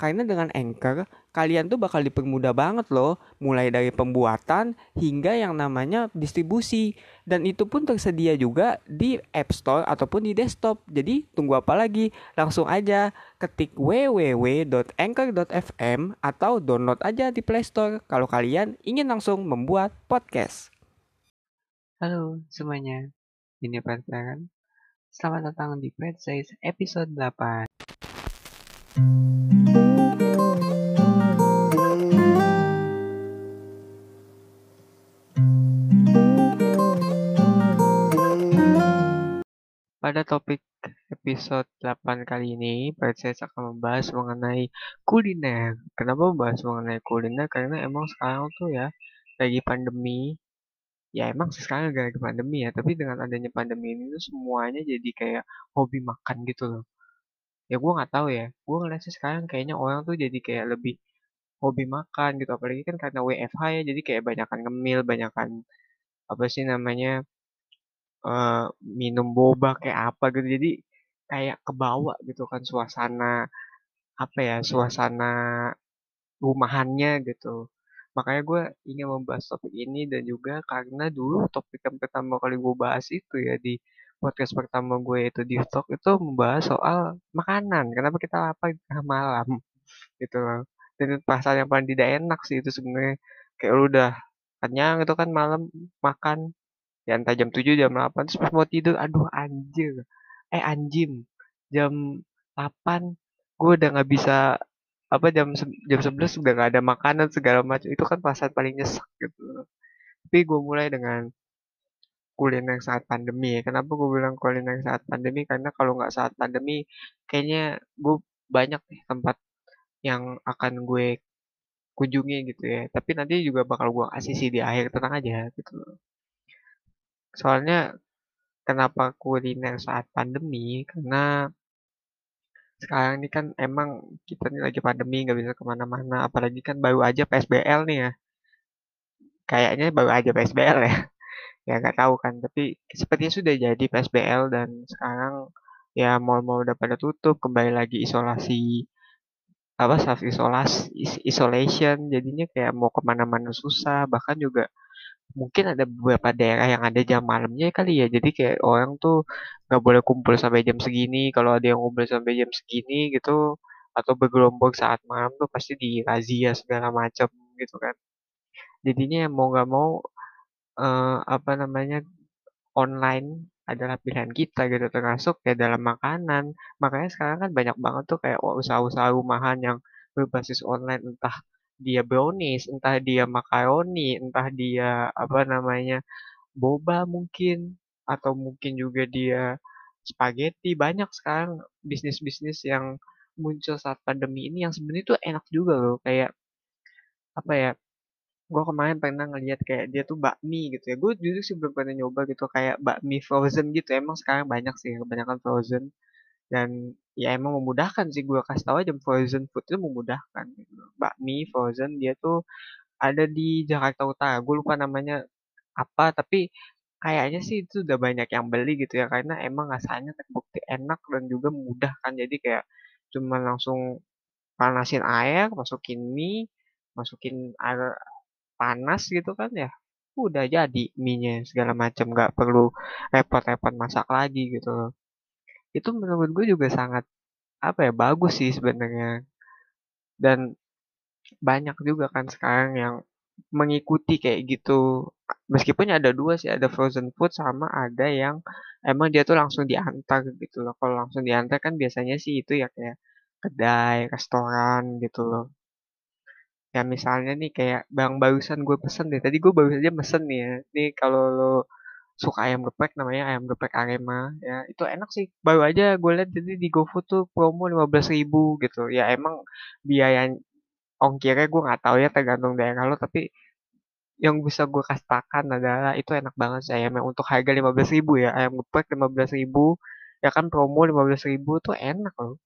Karena dengan Anchor, kalian tuh bakal dipermudah banget loh, mulai dari pembuatan hingga yang namanya distribusi. Dan itu pun tersedia juga di App Store ataupun di desktop. Jadi tunggu apa lagi? Langsung aja ketik www.anchor.fm atau download aja di Play Store kalau kalian ingin langsung membuat podcast. Halo semuanya, ini Feren. Selamat datang di Pet Says episode 8. Pada topik episode 8 kali ini, saya akan membahas mengenai kuliner. Kenapa membahas mengenai kuliner? Karena emang sekarang tuh ya, lagi pandemi, ya emang sekarang lagi pandemi ya, tapi dengan adanya pandemi ini tuh semuanya jadi kayak hobi makan gitu loh. Ya gue nggak tahu ya, gue ngeliat sih sekarang kayaknya orang tuh jadi kayak lebih hobi makan gitu, apalagi kan karena WFH ya, jadi kayak banyakan ngemil, banyakan apa sih namanya uh, minum boba kayak apa gitu. Jadi kayak kebawa gitu kan suasana apa ya suasana rumahannya gitu. Makanya gue ingin membahas topik ini dan juga karena dulu topik yang pertama kali gue bahas itu ya di podcast pertama gue itu di talk itu membahas soal makanan. Kenapa kita lapar tengah malam gitu loh. Dan perasaan yang paling tidak enak sih itu sebenarnya. Kayak lu udah kenyang itu kan malam makan ya entah jam 7 jam 8 terus pas mau tidur aduh anjir. Eh anjim jam 8 gue udah nggak bisa apa jam jam 11 udah nggak ada makanan segala macam. Itu kan pasal paling nyesek gitu. Tapi gue mulai dengan kuliner saat pandemi kenapa gue bilang kuliner saat pandemi? Karena kalau nggak saat pandemi kayaknya gue banyak nih tempat yang akan gue kunjungi gitu ya. Tapi nanti juga bakal gue kasih sih di akhir tenang aja gitu Soalnya kenapa kuliner saat pandemi, karena sekarang ini kan emang kita ini lagi pandemi nggak bisa ke mana-mana, apalagi kan baru aja PSBL nih ya. Kayaknya baru aja PSBL ya. Ya nggak tahu kan, tapi sepertinya sudah jadi PSBL dan sekarang ya mal-mal udah pada tutup, kembali lagi isolasi apa self isolasi isolation. Jadinya kayak mau ke mana-mana susah. Bahkan juga mungkin ada beberapa daerah yang ada jam malamnya kali ya. Jadi kayak orang tuh nggak boleh kumpul sampai jam segini. Kalau ada yang kumpul sampai jam segini gitu atau bergelombol saat malam tuh pasti dirazia segala macam gitu kan. Jadinya mau nggak mau uh, apa namanya online adalah pilihan kita gitu termasuk ya dalam makanan. Makanya sekarang kan banyak banget tuh kayak usaha-usaha rumahan yang berbasis online entah dia brownies, entah dia makaroni, entah dia apa namanya boba mungkin atau mungkin juga dia spaghetti. Banyak sekarang bisnis-bisnis yang muncul saat pandemi ini yang sebenarnya tuh enak juga loh. Kayak apa ya gue kemarin pernah ngeliat kayak dia tuh bakmi gitu ya. Gue jujur sih belum pernah nyoba gitu kayak bakmi frozen gitu. Emang sekarang banyak sih kebanyakan frozen. Dan ya emang memudahkan sih gue kasih tahu aja frozen food itu memudahkan gitu. bakmi frozen dia tuh ada di Jakarta Utara. Gue lupa namanya apa tapi kayaknya sih itu udah banyak yang beli gitu ya karena emang rasanya terbukti enak dan juga mudah kan. Jadi kayak cuma langsung panasin air masukin mie masukin air panas gitu kan ya udah jadi mie-nya segala macam. Nggak perlu repot-repot masak lagi gitu loh itu menurut gue juga sangat apa ya bagus sih sebenarnya. Dan banyak juga kan sekarang yang mengikuti kayak gitu. Meskipun ada dua sih ada frozen food sama ada yang emang dia tuh langsung diantar gitu loh. Kalau langsung diantar kan biasanya sih itu ya kayak kedai restoran gitu loh. Ya misalnya nih kayak bang barusan gue pesen deh. Tadi gue baru saja pesen nih ya. Nih kalau lo suka ayam geprek namanya ayam geprek Arema ya. Itu enak sih. Baru aja gue lihat jadi di GoFood tuh promo lima belas ribu gitu. Ya emang biaya ongkirnya gue nggak tahu ya tergantung daerah lo tapi yang bisa gue katakan adalah itu enak banget sih ayamnya. Untuk harga lima belas ribu ya ayam geprek lima belas ribu ya kan promo lima belas ribu tuh enak loh.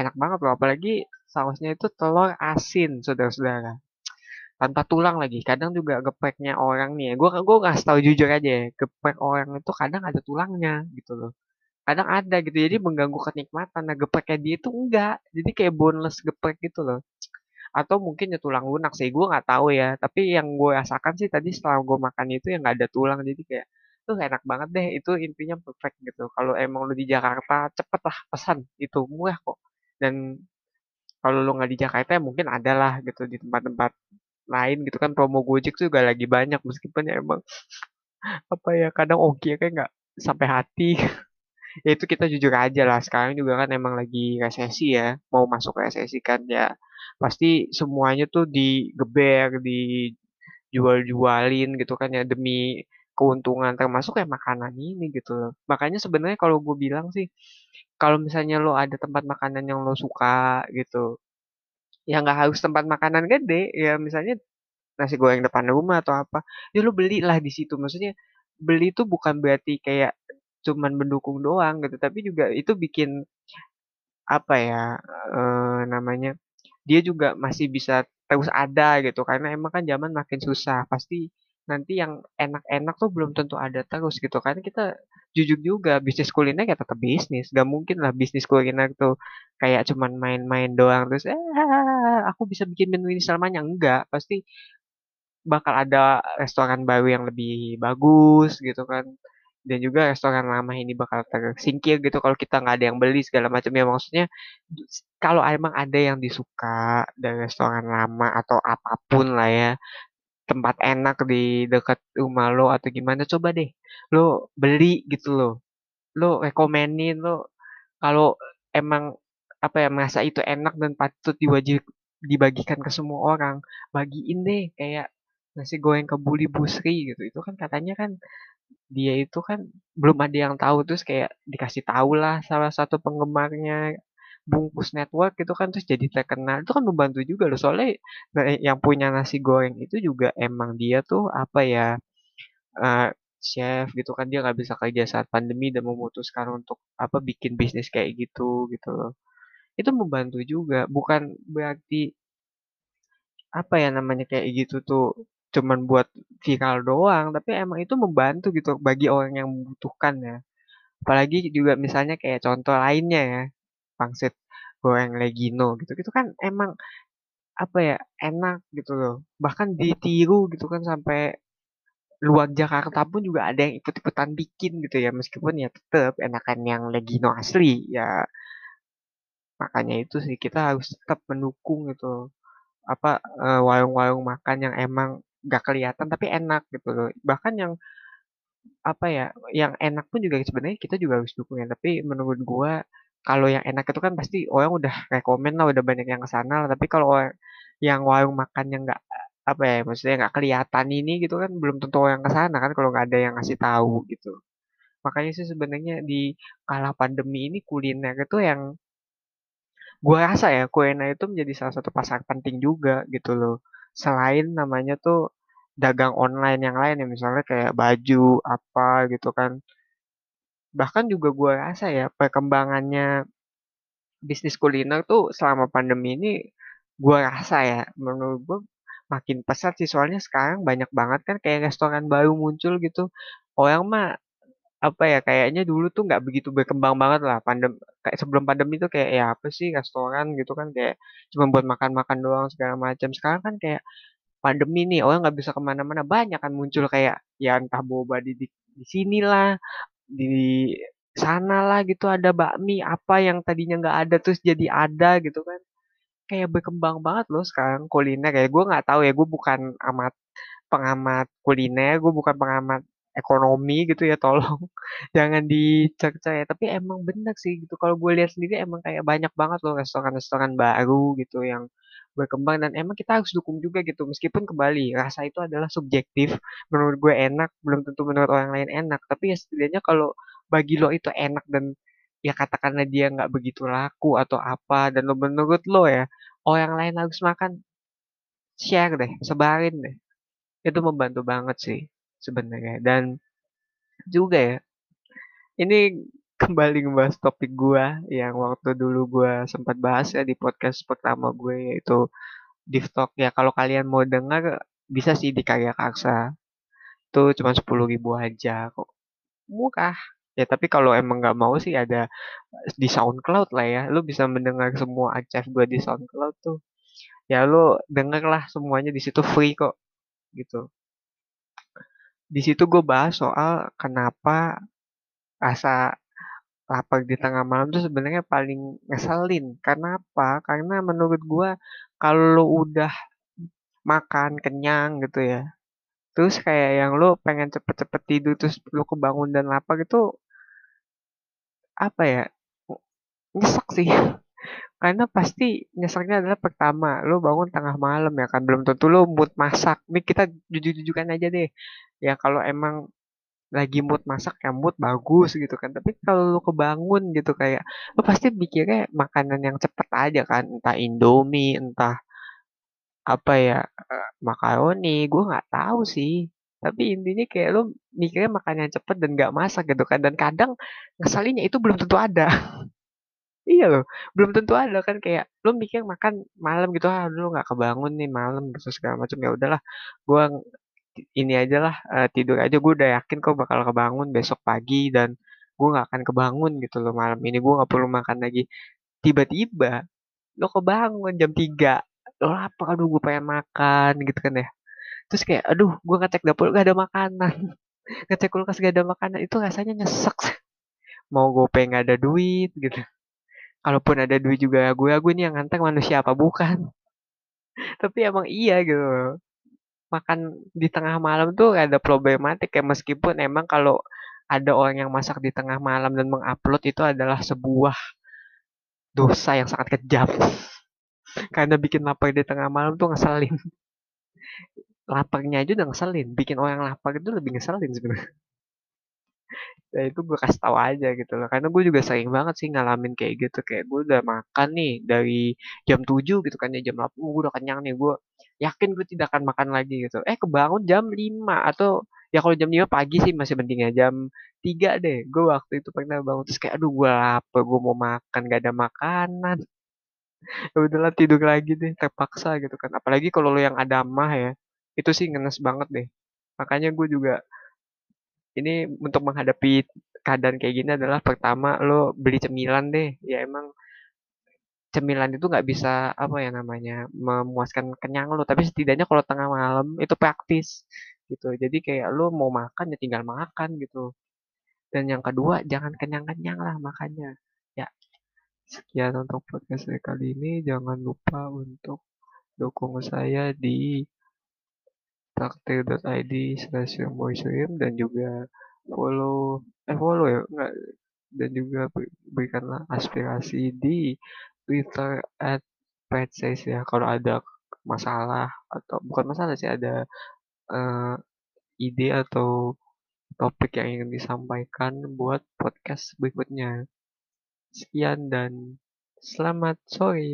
Enak banget loh apalagi sausnya itu telur asin saudara-saudara tanpa tulang lagi. Kadang juga gepreknya orang nih ya. Gue gue nggak tahu jujur aja ya geprek orang itu kadang ada tulangnya gitu loh. Kadang ada gitu. Jadi mengganggu kenikmatan. Nah gepreknya dia itu enggak. Jadi kayak boneless geprek gitu loh. Atau mungkin ya tulang lunak sih. Gue nggak tahu ya. Tapi yang gue rasakan sih tadi setelah gue makan itu yang nggak ada tulang. Jadi kayak tuh enak banget deh. Itu intinya perfect gitu. Kalau emang lu di Jakarta cepet lah pesan. Itu murah kok. Dan kalau lu nggak di Jakarta ya mungkin ada lah gitu di tempat-tempat lain gitu kan promo Gojek juga lagi banyak meskipun ya emang apa ya kadang ongkirnya kayak nggak sampai hati. Ya itu kita jujur aja lah sekarang juga kan emang lagi resesi ya mau masuk resesi kan ya pasti semuanya tuh digeber dijual-jualin gitu kan ya demi keuntungan termasuk kayak makanan ini gitu loh. Makanya sebenarnya kalau gue bilang sih kalau misalnya lo ada tempat makanan yang lo suka gitu ya nggak harus tempat makanan gede ya misalnya nasi goreng depan rumah atau apa ya lo belilah di situ. Maksudnya beli itu bukan berarti kayak cuman mendukung doang gitu tapi juga itu bikin apa ya eh, namanya dia juga masih bisa terus ada gitu. Karena emang kan zaman makin susah pasti nanti yang enak-enak tuh belum tentu ada terus gitu karena kita jujur juga bisnis kuliner ya tetap bisnis. Gak mungkin lah bisnis kuliner tuh kayak cuman main-main doang terus eh aku bisa bikin menu ini selamanya. Enggak pasti bakal ada restoran baru yang lebih bagus gitu kan. Dan juga restoran lama ini bakal tersingkir gitu kalau kita nggak ada yang beli segala macam ya. Maksudnya kalau emang ada yang disuka dari restoran lama atau apa pun lah ya tempat enak di dekat rumah lo atau gimana coba deh lo beli gitu lo lo rekomenin lo kalau emang apa ya merasa itu enak dan patut diwajib dibagikan ke semua orang bagiin deh kayak nasi goreng kebuli busri gitu. Itu kan katanya kan dia itu kan belum ada yang tahu terus kayak dikasih tahu lah salah satu penggemarnya bungkus network itu kan terus jadi terkenal. Itu kan membantu juga loh. Soalnya yang punya nasi goreng itu juga emang dia tuh apa ya uh, chef gitu kan dia nggak bisa kerja saat pandemi dan memutuskan untuk apa bikin bisnis kayak gitu gitu loh. Itu membantu juga bukan berarti apa ya namanya kayak gitu tuh cuman buat viral doang tapi emang itu membantu gitu bagi orang yang membutuhkan ya. Apalagi juga misalnya kayak contoh lainnya ya pangsit goreng Legino gitu gitu kan emang apa ya enak gitu loh. Bahkan ditiru gitu kan sampai luar Jakarta pun juga ada yang ikut-ikutan bikin gitu ya meskipun ya tetap enakan yang Legino asli ya. Makanya itu sih kita harus tetap mendukung gitu apa warung-warung makan yang emang gak kelihatan tapi enak gitu loh. Bahkan yang apa ya yang enak pun juga sebenarnya kita juga harus dukung ya tapi menurut gua kalau yang enak itu kan pasti orang udah rekomen lah udah banyak yang ke sana lah tapi kalau yang warung makan yang nggak apa ya maksudnya nggak kelihatan ini gitu kan belum tentu orang ke sana kan kalau nggak ada yang ngasih tahu gitu. Makanya sih sebenarnya di kala pandemi ini kuliner itu yang gua rasa ya kuliner itu menjadi salah satu pasar penting juga gitu loh. Selain namanya tuh dagang online yang lain ya misalnya kayak baju apa gitu kan. Bahkan juga gue rasa ya perkembangannya bisnis kuliner tuh selama pandemi ini gue rasa ya menurut gue makin pesat sih soalnya sekarang banyak banget kan kayak restoran baru muncul gitu. Orang mah apa ya kayaknya dulu tuh nggak begitu berkembang banget lah pandem kayak sebelum pandemi tuh kayak ya apa sih restoran? gitu kan kayak cuma buat makan-makan doang segala macam sekarang kan kayak pandemi nih orang nggak bisa ke mana-mana banyak kan muncul kayak ya entah boba di di, di sini lah di sana lah gitu ada bakmi apa yang tadinya nggak ada terus jadi ada gitu kan kayak berkembang banget loh sekarang kuliner ya. Gue nggak tahu ya gue bukan amat pengamat kuliner gue bukan pengamat ekonomi gitu ya tolong jangan dicerca ya. Tapi emang bener sih gitu kalau gue lihat sendiri emang kayak banyak banget loh restoran-restoran baru gitu yang berkembang dan emang kita harus dukung juga gitu. Meskipun kembali rasa itu adalah subjektif menurut gue enak belum tentu menurut orang lain enak. Tapi ya setidaknya kalau bagi lo itu enak dan ya katakanlah dia nggak begitu laku atau apa dan lo menurut lo ya orang lain harus makan share deh sebarin deh. Itu membantu banget sih sebenarnya dan juga ya ini kembali ngebahas topik gue yang waktu dulu gue sempat bahas ya di podcast pertama gue yaitu di stok ya kalau kalian mau dengar bisa sih di Karya Karsa. Tuh cuma sepuluh ribu aja kok. Murah ya tapi kalau emang nggak mau sih ada di SoundCloud lah ya lu bisa mendengar semua archive gue di SoundCloud tuh ya lu denger lah semuanya di situ free kok gitu di situ gue bahas soal kenapa rasa lapar di tengah malam tuh sebenarnya paling ngeselin. Karena apa? Karena menurut gue kalau udah makan kenyang gitu ya, terus kayak yang lu pengen cepet-cepet tidur terus lu kebangun dan lapar itu apa ya? Nyesek sih. Karena pasti nyeseknya adalah pertama, lu bangun tengah malam ya kan, belum tentu lu mood masak. Ini kita jujur-jujurkan aja deh. Ya kalau emang lagi mood masak ya mood bagus gitu kan tapi kalau lu kebangun gitu kayak lu pasti mikirnya makanan yang cepet aja kan entah indomie entah apa ya eh, makaroni gue nggak tahu sih tapi intinya kayak lu mikirnya makanan yang cepet dan nggak masak gitu kan dan kadang ngeselinnya itu belum tentu ada. Iya loh belum tentu ada kan kayak lu mikir makan malam gitu ah lu nggak kebangun nih malam terus segala macam ya udahlah gue ini aja lah uh, tidur aja gue udah yakin kok bakal kebangun besok pagi dan gue nggak akan kebangun gitu loh malam ini gue nggak perlu makan lagi. Tiba-tiba lo kebangun jam 3 lo lapar aduh gue pengen makan gitu kan ya terus kayak aduh gue ngecek dapur gak ada makanan. Ngecek kulkas gak ada makanan itu rasanya nyesek mau gue pengen ada duit gitu. Kalaupun ada duit juga gue gue ini yang ngantek manusia apa bukan? Tapi emang iya gitu. Makan di tengah malam tuh ada problematik ya meskipun emang kalau ada orang yang masak di tengah malam dan mengupload itu adalah sebuah dosa yang sangat kejam. Karena bikin lapar di tengah malam tuh ngeselin laparnya aja udah ngeselin. Bikin orang lapar itu lebih ngeselin sebenarnya. Ya itu gue kasih tahu aja gitu loh. Karena gue juga sering banget sih ngalamin kayak gitu. Kayak gue udah makan nih dari jam 7 gitu kan ya jam 8 gue udah kenyang nih gue yakin gue tidak akan makan lagi gitu. Eh kebangun jam 5 atau ya kalau jam 5 pagi sih masih penting ya jam 3 deh. Gue waktu itu pernah bangun terus kayak aduh gue lapar gue mau makan gak ada makanan. Ya udahlah tidur lagi deh terpaksa gitu kan. Apalagi kalau lo yang ada mah ya itu sih ngenes banget deh. Makanya gue juga ini untuk menghadapi keadaan kayak gini adalah pertama lo beli cemilan deh. Ya emang cemilan itu nggak bisa apa ya namanya memuaskan kenyang lo. Tapi setidaknya kalau tengah malam itu praktis gitu. Jadi kayak lo mau makan ya tinggal makan gitu. Dan yang kedua jangan kenyang-kenyang lah makannya. Ya sekian untuk podcast saya kali ini. Jangan lupa untuk dukung saya di traktir.id slash dan juga follow eh follow ya enggak dan juga berikanlah aspirasi di Twitter at says ya kalau ada masalah atau bukan masalah sih ada uh, ide atau topik yang ingin disampaikan buat podcast berikutnya. Sekian dan selamat sore.